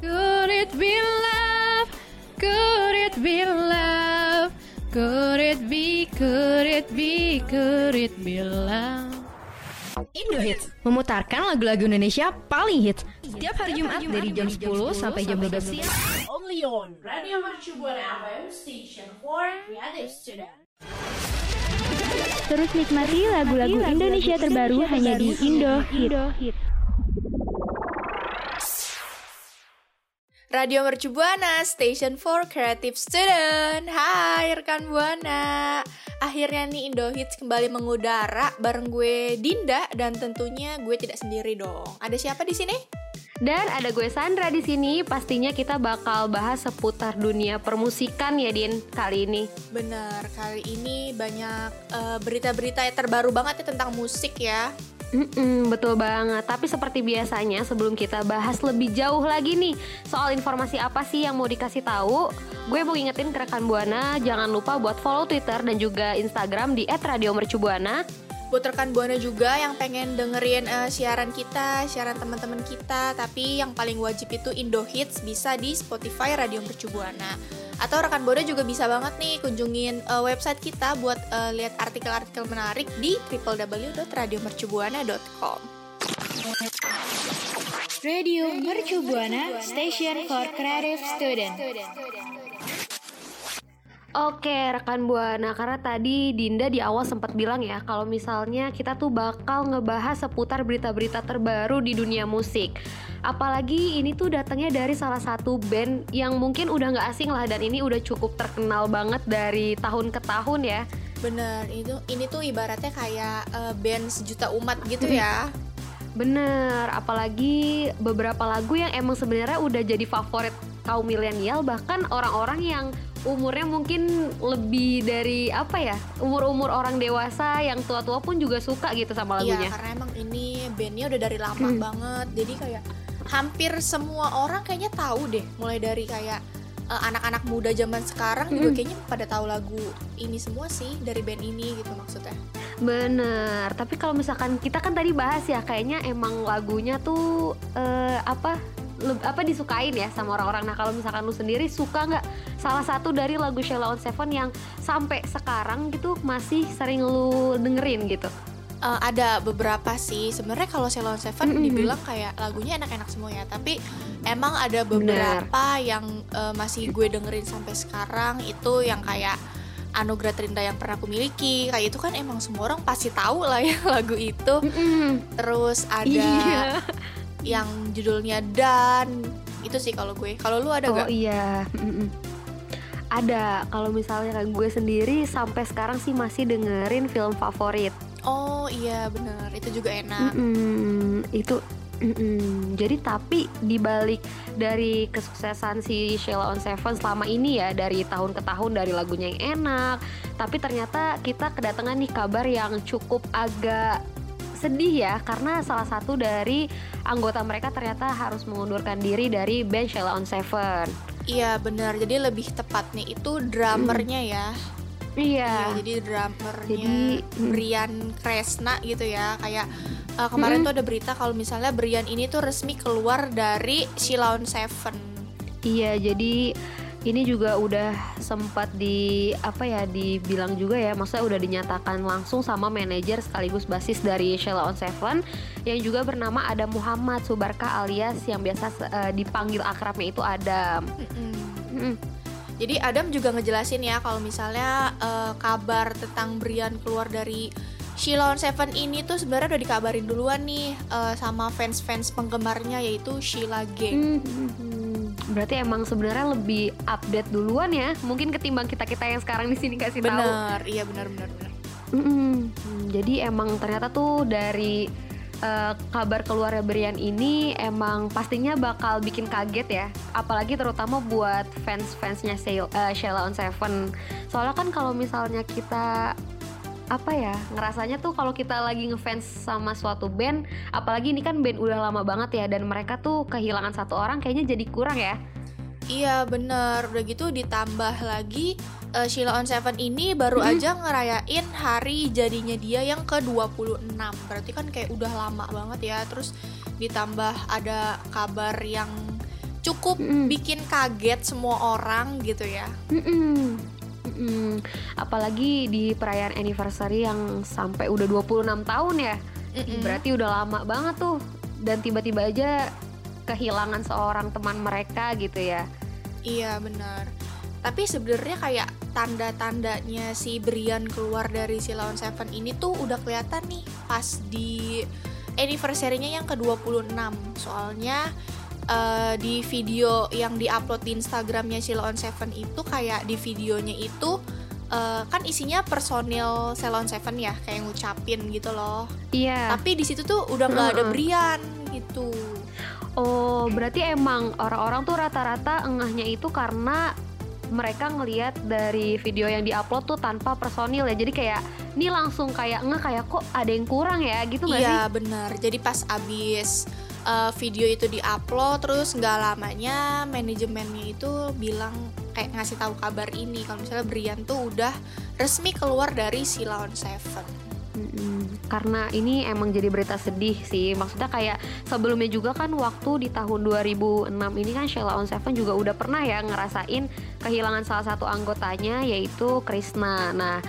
Could it be love? Could it be love? Could it be, could it be, could it be love? Indo Hits memutarkan lagu-lagu Indonesia paling hits setiap hari Jumat dari jam 10 sampai jam 12 siang. Only on Radio Mercu Buana FM Station for Creative Student. Terus nikmati lagu-lagu Indonesia terbaru hanya di Indo Hit. Radio Mercu Buana, Station for Creative Student. Hai rekan Buana. Akhirnya nih Indo Hits kembali mengudara bareng gue Dinda dan tentunya gue tidak sendiri dong. Ada siapa di sini? Dan ada gue Sandra di sini. Pastinya kita bakal bahas seputar dunia permusikan ya Din kali ini. Bener, kali ini banyak eh, berita-berita yang terbaru banget ya tentang musik ya. Mm-mm, betul banget. Tapi seperti biasanya sebelum kita bahas lebih jauh lagi nih soal informasi apa sih yang mau dikasih tahu, gue mau ingetin ke rekan Buana jangan lupa buat follow Twitter dan juga Instagram di @radiomercubuana. Buat rekan Buana juga yang pengen dengerin eh, siaran kita, siaran teman-teman kita, tapi yang paling wajib itu Indo Hits bisa di Spotify Radio Mercu Buana. Atau rekan Buana juga bisa banget nih kunjungin eh, website kita buat eh, lihat artikel-artikel menarik di www.radiomercubuana.com. Radio Mercu Buana Station for Creative Student. Oke rekan Buana, karena tadi Dinda di awal sempat bilang ya kalau misalnya kita tuh bakal ngebahas seputar berita-berita terbaru di dunia musik. Apalagi ini tuh datangnya dari salah satu band yang mungkin udah nggak asing lah dan ini udah cukup terkenal banget dari tahun ke tahun ya. Bener, itu ini tuh ibaratnya kayak eh, band sejuta umat gitu ya. Bener, apalagi beberapa lagu yang emang sebenarnya udah jadi favorit kaum milenial bahkan orang-orang yang umurnya mungkin lebih dari apa ya umur-umur orang dewasa yang tua-tua pun juga suka gitu sama lagunya. Iya, karena emang ini bandnya udah dari lama banget. Jadi kayak hampir semua orang kayaknya tahu deh. Mulai dari kayak eh, anak-anak muda zaman sekarang juga kayaknya pada tahu lagu ini semua sih dari band ini gitu maksudnya. Bener, tapi kalau misalkan kita kan tadi bahas ya kayaknya emang lagunya tuh eh, apa apa disukain ya sama orang-orang. Nah kalau misalkan lu sendiri suka nggak salah satu dari lagu Sheila on Seven yang sampai sekarang gitu masih sering lu dengerin gitu? Eh, ada beberapa sih sebenarnya kalau Ceylon Seven Mm-mm. dibilang kayak lagunya enak-enak semua ya tapi emang ada beberapa yang eh, masih gue dengerin sampai sekarang itu yang kayak anugerah terindah yang pernah aku miliki kayak itu kan emang semua orang pasti tahu lah ya lagu itu terus ada Iya. Yang judulnya dan itu sih kalau gue kalau lu ada Oh gak? iya. Mm-mm. Ada. Kalau misalnya kayak gue sendiri sampai sekarang sih masih dengerin film favorit. Oh iya bener itu juga enak Mm-mm, itu mm-mm. jadi tapi dibalik dari kesuksesan si Sheila on Seven selama ini ya dari tahun ke tahun dari lagunya yang enak tapi ternyata kita kedatangan nih kabar yang cukup agak sedih ya karena salah satu dari anggota mereka ternyata harus mengundurkan diri dari band Sheila on Seven. Iya bener jadi lebih tepatnya itu drummernya ya. Iya. Iya, jadi drummernya Jadi, mm. Brian Kresna gitu ya. Kayak uh, kemarin tuh ada berita kalau misalnya Brian ini tuh resmi keluar dari Sheila on Seven. Iya, jadi ini juga udah sempat di apa ya dibilang juga ya, maksudnya udah dinyatakan langsung sama manajer sekaligus basis dari Sheila on Seven yang juga bernama Adam Muhammad Subarka alias yang biasa eh, dipanggil akrabnya itu Adam. Mm. Jadi Adam juga ngejelasin ya kalau misalnya uh, kabar tentang Brian keluar dari Sheila on Seven ini tuh sebenarnya udah dikabarin duluan nih uh, sama fans-fans penggemarnya yaitu Sheila Gang. Hmm, Berarti emang sebenarnya lebih update duluan ya, mungkin ketimbang kita kita yang sekarang di sini kasih tahu. Bener, iya bener bener bener. Mm-mm. Hmm, Jadi emang ternyata tuh dari eh, kabar keluarnya Brian ini emang pastinya bakal bikin kaget ya. Apalagi terutama buat fans-fansnya Sheila eh, Sheila on Seven. Soalnya kan kalau misalnya kita apa ya ngerasanya tuh kalau kita lagi ngefans sama suatu band apalagi ini kan band udah lama banget ya dan mereka tuh kehilangan satu orang kayaknya jadi kurang ya. Iya bener, udah gitu ditambah lagi eh, Sheila on Seven ini baru aja ngerayain hari jadinya dia yang ke-26. Berarti kan kayak udah lama banget ya. Terus ditambah ada kabar yang cukup bikin kaget semua orang gitu ya. Mm-mm. Mm-mm. Apalagi di perayaan anniversary yang sampai udah 26 tahun ya Mm-mm. berarti udah lama banget tuh dan tiba-tiba aja kehilangan seorang teman mereka gitu ya Iya benar. Tapi sebenarnya kayak tanda-tandanya si Brian keluar dari si Lawn Seven ini tuh udah kelihatan nih pas di anniversary-nya yang ke-26. Soalnya eh, di video yang diupload di Instagramnya si Seven itu kayak di videonya itu eh, kan isinya personil Salon Seven ya kayak ngucapin gitu loh. iya Tapi di situ tuh udah nggak ada. Brian gitu. oh berarti emang orang-orang tuh rata-rata engahnya itu karena mereka ngelihat dari video yang diupload tuh tanpa personil ya jadi kayak ini langsung kayak ngeh kayak kok ada yang kurang ya gitu nggak sih Iya benar. Jadi pas abis uh, video itu diupload terus nggak lamanya manajemennya itu bilang kayak ngasih tahu kabar ini kalau misalnya Brian tuh udah resmi keluar dari si Lawn Seven. Mm-mm. Karena ini emang jadi berita sedih sih. Maksudnya kayak sebelumnya juga kan waktu di tahun 2006 ini kan Sheila on Seven juga udah pernah ya ngerasain kehilangan salah satu anggotanya yaitu Krishna. Nah,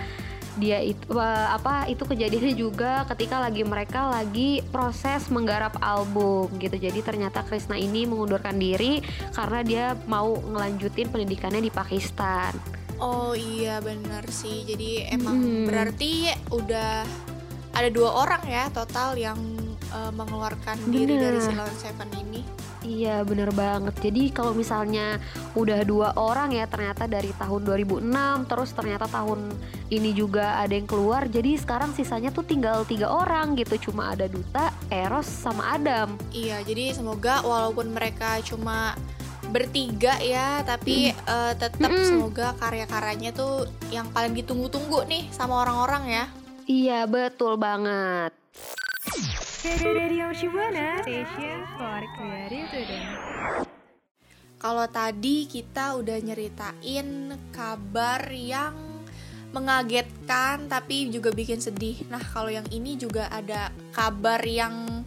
dia itu eh, apa itu kejadiannya juga ketika lagi mereka lagi proses menggarap album gitu. Jadi ternyata Krishna ini mengundurkan diri karena dia mau ngelanjutin pendidikannya di Pakistan. Oh iya benar sih. Jadi emang Mm-mm. berarti udah ada dua orang ya total yang uh, mengeluarkan diri Bener. dari si Lawn Seven ini. Iya bener banget. Jadi kalau misalnya udah dua orang ya ternyata dari tahun 2006 Terus ternyata tahun ini juga ada yang keluar Jadi sekarang sisanya tuh tinggal tiga orang gitu. Cuma ada Duta, Eros, sama Adam. Iya, jadi semoga walaupun mereka cuma bertiga ya, tapi eh, tetap Mm-mm. semoga karya-karyanya tuh yang paling ditunggu-tunggu nih sama orang-orang ya. Iya betul banget Radio Shibuana Station for Creative Today Kalau tadi kita udah nyeritain kabar yang mengagetkan tapi juga bikin sedih. Nah, kalau yang ini juga ada kabar yang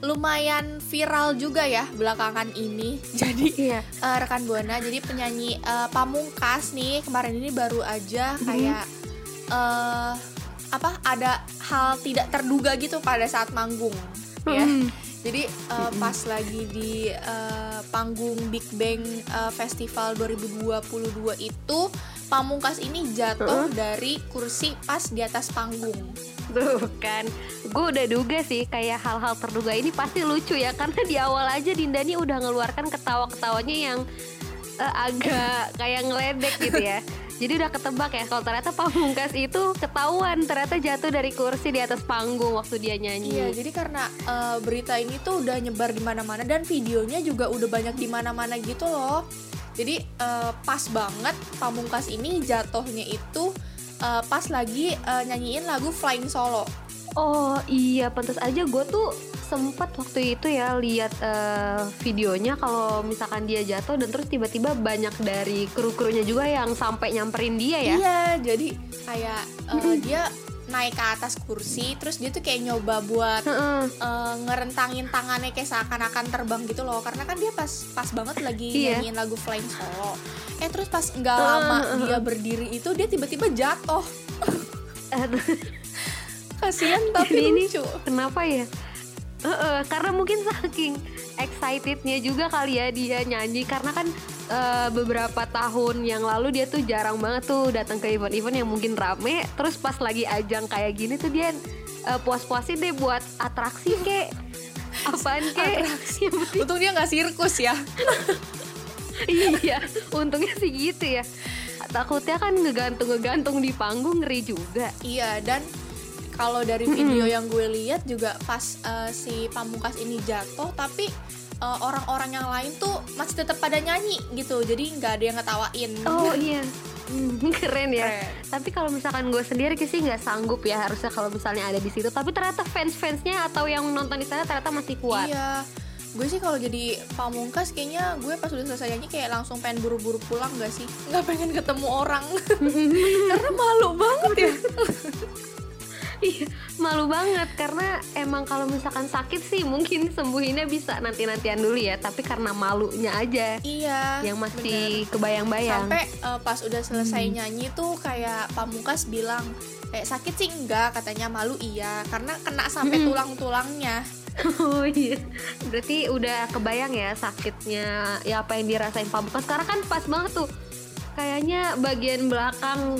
lumayan viral juga ya belakangan ini. Jadi Iya eh, rekan buana jadi penyanyi eh, pamungkas nih kemarin ini baru aja kayak eh apa ada hal tidak terduga gitu pada saat manggung ya. Jadi eh, pas lagi di eh, panggung Big Bang eh, Festival 2022 itu pamungkas ini jatuh dari kursi pas di atas panggung. Tuh kan. Gue udah duga sih kayak hal-hal terduga ini pasti lucu ya Karena di awal aja Dinda nih udah ngeluarkan ketawa-ketawanya yang eh, agak kayak ngeledek gitu ya Jadi udah ketebak ya kalau ternyata pamungkas itu ketahuan ternyata jatuh dari kursi di atas panggung waktu dia nyanyi. Iya, jadi karena eh, berita ini tuh udah nyebar di mana-mana dan videonya juga udah banyak di mana-mana gitu loh. Jadi eh, pas banget Pamungkas ini jatuhnya itu eh, pas lagi eh, nyanyiin lagu Flying Solo. Oh iya, pantas aja gue tuh sempat waktu itu ya lihat eh, videonya kalau misalkan dia jatuh dan terus tiba-tiba banyak dari kru-krunya juga yang sampai nyamperin dia ya. Iya, jadi kayak eh, dia naik ke atas kursi, terus dia tuh kayak nyoba buat Heeh. eh, ngerentangin tangannya kayak seakan-akan terbang gitu loh, karena kan dia pas pas banget lagi Iya. nyanyiin lagu Flying Solo. Eh terus pas nggak lama dia berdiri itu dia tiba-tiba jatuh. Kasihan tapi Jadi ini lucu. Kenapa ya? Heeh, karena mungkin saking excitednya juga kali ya dia nyanyi. Karena kan eh, beberapa tahun yang lalu dia tuh jarang banget tuh datang ke event-event yang mungkin rame. Terus pas lagi ajang kayak gini tuh dia eh, puas-puasin deh buat atraksi kek apaan kek penting- Untung dia nggak sirkus ya. iya untungnya sih gitu ya. Takutnya kan ngegantung-ngegantung di panggung ngeri juga. Iya dan kalau dari video yang gue lihat juga pas eh, si pamungkas ini jatuh tapi eh, orang-orang yang lain tuh masih tetap pada nyanyi gitu jadi nggak ada yang ngetawain Oh iya. Hmm, keren ya. Keren. Tapi kalau misalkan gue sendiri sih nggak sanggup ya harusnya kalau misalnya ada di situ. Tapi ternyata fans-fansnya atau yang nonton di sana ternyata masih kuat. Iya. Gue sih kalau jadi pamungkas kayaknya gue pas udah selesai nyanyi kayak langsung pengen buru-buru pulang gak sih? Nggak pengen ketemu orang. Karena malu banget ya. Iya, malu banget karena emang kalau misalkan sakit sih mungkin sembuhinnya bisa nanti-nantian dulu ya. Tapi karena malunya aja Iya. yang masih kebayang-bayang. Sampai eh, pas udah selesai nyanyi tuh kayak pamungkas bilang kayak sakit sih enggak katanya malu iya karena kena sampai tulang-tulangnya. Oh iya, berarti udah kebayang ya sakitnya ya apa yang dirasain pamungkas. Karena kan pas banget tuh, kayaknya bagian belakang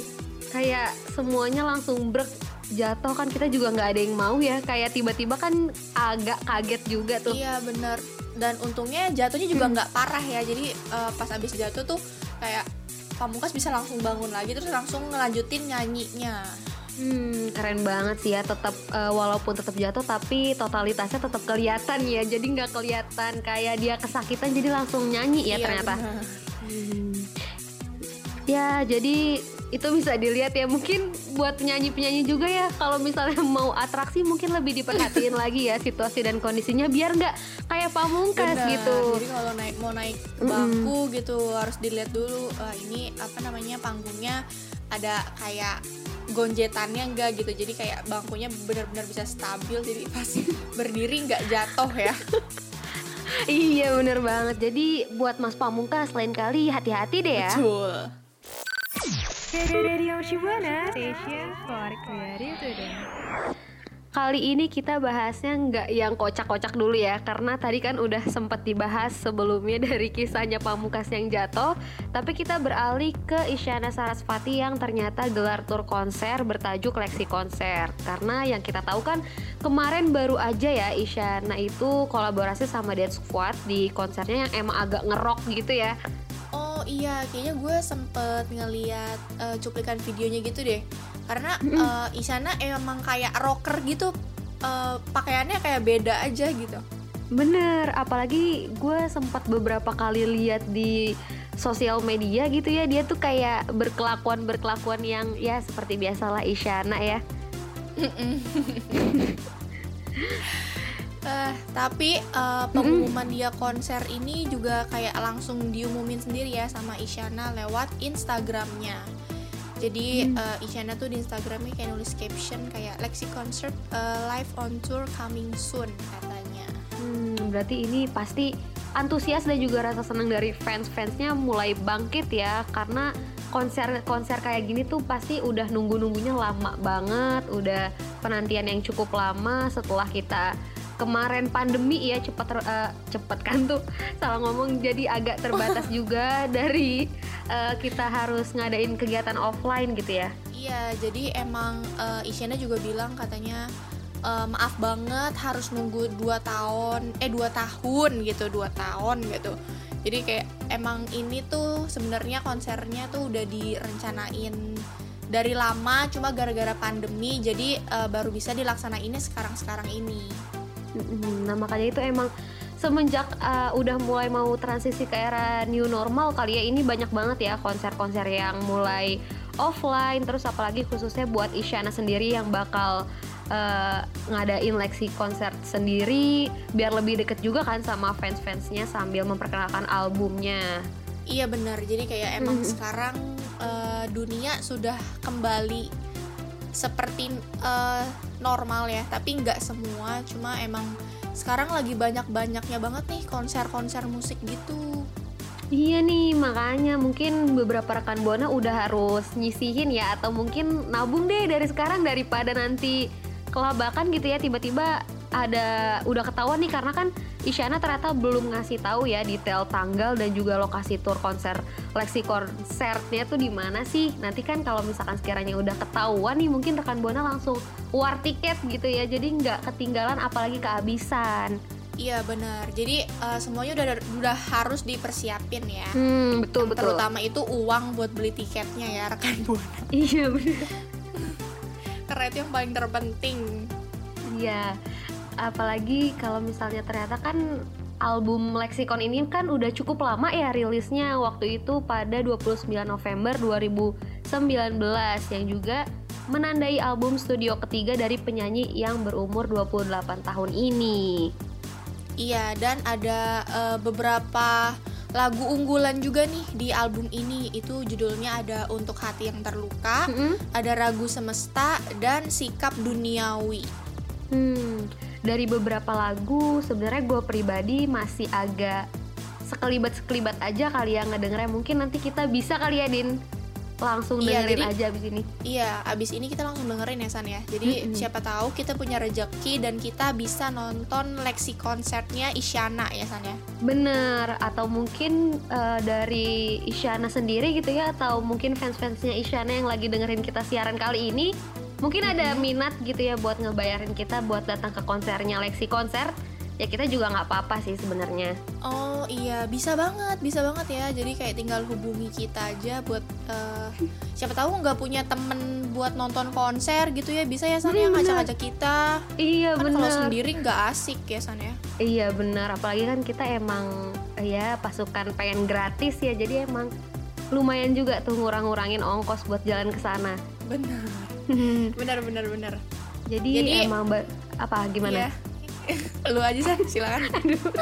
kayak semuanya langsung brek jatuh kan kita juga nggak ada yang mau ya. Kayak tiba-tiba kan agak kaget juga tuh. Iya bener. Dan untungnya jatuhnya juga nggak parah ya. Jadi eh, pas abis jatuh tuh kayak Pamungkas bisa langsung bangun lagi Terus langsung ngelanjutin nyanyinya. Hmm, keren banget sih ya. Tetap eh, walaupun tetap jatuh tapi totalitasnya tetap kelihatan ya. Jadi nggak kelihatan kayak dia kesakitan jadi langsung nyanyi ya Iya, ternyata. bener. Hmm. Ya, jadi itu bisa dilihat ya. Mungkin buat penyanyi-penyanyi juga ya, kalau misalnya mau atraksi mungkin lebih diperhatiin lagi ya situasi dan kondisinya biar nggak kayak pamungkas Bener. gitu. Jadi kalau naik mau naik ke bangku gitu harus dilihat dulu eh, ini apa namanya panggungnya ada kayak gonjetannya enggak gitu jadi kayak bangkunya benar-benar bisa stabil jadi pas berdiri nggak jatuh ya iya, bener banget. Jadi buat Mas Pamungkas lain kali hati-hati deh ya. betul Kali ini kita bahasnya nggak yang kocak-kocak dulu ya Karena tadi kan udah sempet dibahas sebelumnya dari kisahnya Pamungkas yang jatuh Tapi kita beralih ke Isyana Sarasvati yang ternyata gelar tur konser bertajuk Leksi Konser. Karena yang kita tahu kan kemarin baru aja ya Isyana itu kolaborasi sama Dance Squad di konsernya yang emang agak ngerok gitu ya iya, kayaknya gue sempet ngeliat eh, cuplikan videonya gitu deh. Karena eh, Isyana emang kayak rocker gitu, eh, pakaiannya kayak beda aja gitu. Bener, apalagi gue sempat beberapa kali lihat di sosial media gitu ya dia tuh kayak berkelakuan berkelakuan yang ya seperti biasalah Isyana ya. Eh, tapi eh, pengumuman dia konser ini juga kayak langsung diumumin sendiri ya sama Isyana lewat Instagramnya. Jadi eh, Isyana tuh di Instagramnya kayak nulis caption kayak Lexi Concert eh, live on tour coming soon katanya. Hmm, berarti ini pasti antusias dan juga rasa senang dari fans-fansnya mulai bangkit ya karena konser-konser kayak gini tuh pasti udah nunggu-nunggunya lama banget, udah penantian yang cukup lama setelah kita kemarin pandemi ya cepet ter- eh, cepet kan tuh salah ngomong jadi agak terbatas juga dari eh, kita harus ngadain kegiatan offline gitu ya. Iya, jadi emang eh, Isyana juga bilang katanya eh, maaf banget harus nunggu 2 tahun, eh 2 tahun gitu, 2 tahun gitu. Jadi kayak emang ini tuh sebenarnya konsernya tuh udah direncanain dari lama cuma gara-gara pandemi jadi eh, baru bisa dilaksanainnya sekarang-sekarang ini. Nah makanya itu emang semenjak uh, udah mulai mau transisi ke era new normal kali ya ini banyak banget ya konser-konser yang mulai offline terus apalagi khususnya buat Isyana sendiri yang bakal uh, ngadain leksi konser sendiri biar lebih deket juga kan sama fans-fansnya sambil memperkenalkan albumnya. Iya benar. Jadi kayak emang sekarang eh, dunia sudah kembali seperti eh, normal ya, tapi nggak semua. Cuma emang sekarang lagi banyak-banyaknya banget nih konser-konser musik gitu. Iya nih, makanya mungkin beberapa rekan Bona udah harus nyisihin ya atau mungkin nabung deh dari sekarang daripada nanti kelabakan gitu ya tiba-tiba ada udah ketahuan nih karena kan Isyana ternyata belum ngasih tahu ya detail tanggal dan juga lokasi tur konser Lexi konsernya tuh di mana sih. Nanti kan kalau misalkan sekiranya udah ketahuan nih mungkin rekan Bona langsung war tiket gitu ya. Jadi nggak ketinggalan apalagi kehabisan. Iya benar. Jadi eh, semuanya udah udah harus dipersiapin ya. Hmm, betul betul. Terutama itu uang buat beli tiketnya ya rekan buana. Iya bener. itu yang paling terpenting Iya, apalagi kalau misalnya ternyata kan album Lexicon ini kan udah cukup lama ya rilisnya waktu itu pada 29 November 2019 yang juga menandai album studio ketiga dari penyanyi yang berumur 28 tahun ini. Iya, dan ada eh, beberapa lagu unggulan juga nih di album ini. Itu judulnya ada Untuk Hati Yang Terluka, ada Ragu Semesta, dan Sikap Duniawi. Hmm, dari beberapa lagu sebenarnya gue pribadi masih agak sekelibat-sekelibat aja kali ya ngedengernya. Mungkin nanti kita bisa kali ya Din langsung Iya, dengerin jadi- aja abis ini. Iya, abis ini kita langsung dengerin ya San ya. Jadi Mm-mm. siapa tahu kita punya rejeki dan kita bisa nonton leksi konsernya Isyana ya San ya. Bener, atau mungkin eh, dari Isyana sendiri gitu ya, atau mungkin fans-fansnya Isyana yang lagi dengerin kita siaran kali ini, mungkin ada minat gitu ya buat ngebayarin kita buat datang ke konsernya Lexi konser. Ya kita juga nggak apa-apa sih sebenarnya. Oh iya, bisa banget, bisa banget ya. Jadi kayak tinggal hubungi kita aja buat eh, siapa tahu nggak punya temen buat nonton konser gitu ya, bisa ya San ya bener. ngajak-ngajak kita. Iya Kan kalau bener. sendiri nggak asik ya San ya. Iya benar, apalagi kan kita emang ya pasukan pengen gratis ya, jadi emang lumayan juga tuh ngurang-ngurangin ongkos buat jalan ke sana. Benar. Benar benar benar. Jadi, Jadi- emang apa gimana? Iya. Lu aja San, silakan.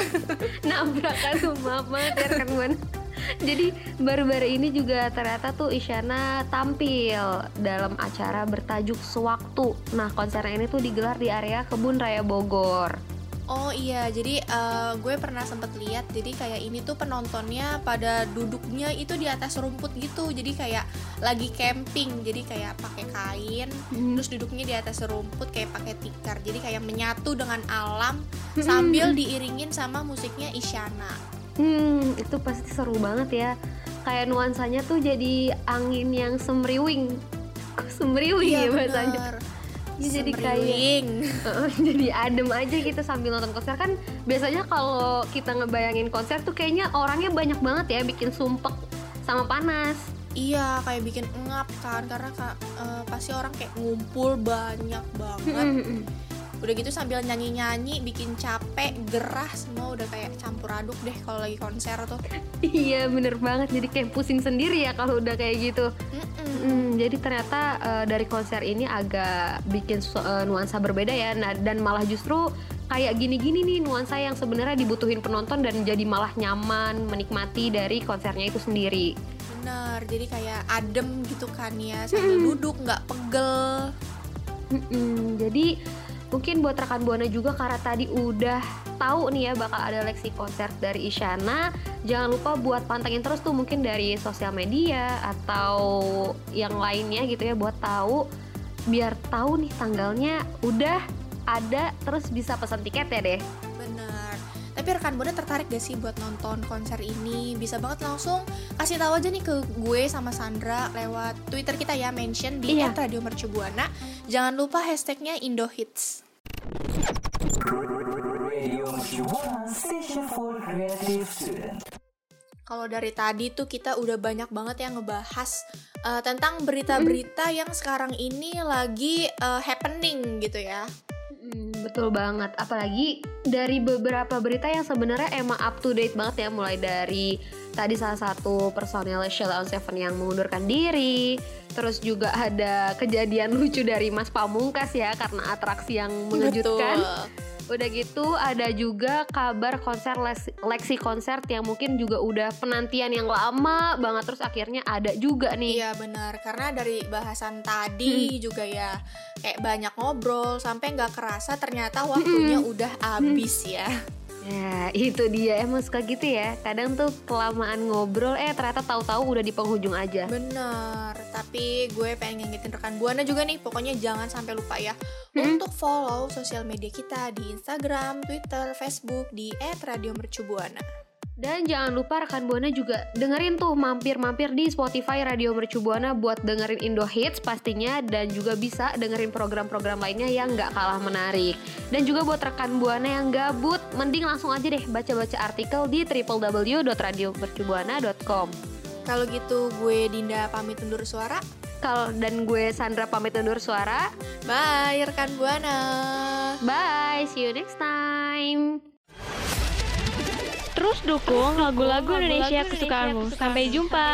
nabrak kan tuh maaf banget ya buana jadi baru-baru ini juga ternyata tuh Isyana tampil dalam acara bertajuk Sewaktu nah konser ini tuh digelar di area Kebun Raya Bogor Oh iya, jadi eh, gue pernah sempet lihat, jadi kayak ini tuh penontonnya pada duduknya itu di atas rumput gitu, jadi kayak lagi camping, jadi kayak pakai kain, terus duduknya di atas rumput kayak pakai tikar, jadi kayak menyatu dengan alam sambil diiringin sama musiknya Isyana. hmm itu pasti seru banget ya. Kayak nuansanya tuh jadi angin yang semriwing. Semriwing ya bahasanya? bener. Ya, jadi kayak. Heeh, jadi adem aja gitu sambil nonton konser kan biasanya kalau kita ngebayangin konser tuh kayaknya orangnya banyak banget ya bikin sumpek sama panas Iya, kayak bikin engap kan, karena ka- eh, pasti orang kayak ngumpul banyak banget. udah gitu sambil nyanyi-nyanyi bikin capek gerah semua udah kayak campur aduk deh kalau lagi konser tuh. Iya bener banget. Jadi kayak pusing sendiri ya kalau udah kayak gitu. Mm, jadi ternyata eh, dari konser ini agak bikin eh, nuansa berbeda ya. Nah, dan malah justru kayak gini-gini nih nuansa yang sebenarnya dibutuhin penonton dan jadi malah nyaman menikmati dari konsernya itu sendiri. Bener jadi kayak adem gitu kan ya. Sambil duduk nggak pegel. Mm-mm, jadi mungkin buat rekan buana juga karena tadi udah tahu nih ya bakal ada leksi konser dari Isyana. Jangan lupa buat pantengin terus tuh mungkin dari sosial media atau yang lainnya gitu ya buat tahu. Biar tahu nih tanggalnya udah ada terus bisa pesan tiket ya deh tapi rekan buana tertarik gak sih buat nonton konser ini bisa banget langsung kasih tahu aja nih ke gue sama Sandra lewat Twitter kita ya mention di Iya. @radiomercubuana jangan lupa hashtagnya Indohits Kalau dari tadi tuh kita udah banyak banget yang ngebahas uh, tentang berita-berita yang sekarang ini lagi uh, happening gitu ya. Mm, betul banget. Apalagi dari beberapa berita yang sebenarnya emang up to date banget ya. Mulai dari tadi salah satu personel Sheila on Seven yang mengundurkan diri. Terus juga ada kejadian lucu dari Mas Pamungkas ya karena atraksi yang mengejutkan udah gitu ada juga kabar konser les- Lexi Concert yang mungkin juga udah penantian yang lama banget terus akhirnya ada juga nih. Iya benar. Karena dari bahasan tadi juga ya kayak banyak ngobrol sampai nggak kerasa ternyata waktunya udah habis ya. Ya, itu dia emang suka gitu ya. Kadang tuh kelamaan ngobrol, eh ternyata tahu-tahu udah di penghujung aja. Bener, tapi gue pengen ngingetin rekan Buana juga nih, pokoknya jangan sampai lupa ya untuk follow sosial media kita di Instagram, Twitter, Facebook di @radiomercubuana. Dan jangan lupa rekan Buana juga dengerin tuh mampir-mampir di Spotify Radio Mercu Buana buat dengerin Indo Hits pastinya dan juga bisa dengerin program-program lainnya yang nggak kalah menarik. Dan juga buat rekan Buana yang gabut, mending langsung aja deh baca-baca artikel di www.radiomercubuana.com. Kalau gitu gue Dinda pamit undur suara. Kalau dan gue Sandra pamit undur suara. Bye rekan Buana. Bye, see you next time. Terus dukung lagu-lagu Indonesia kesukaanmu. Sampai jumpa.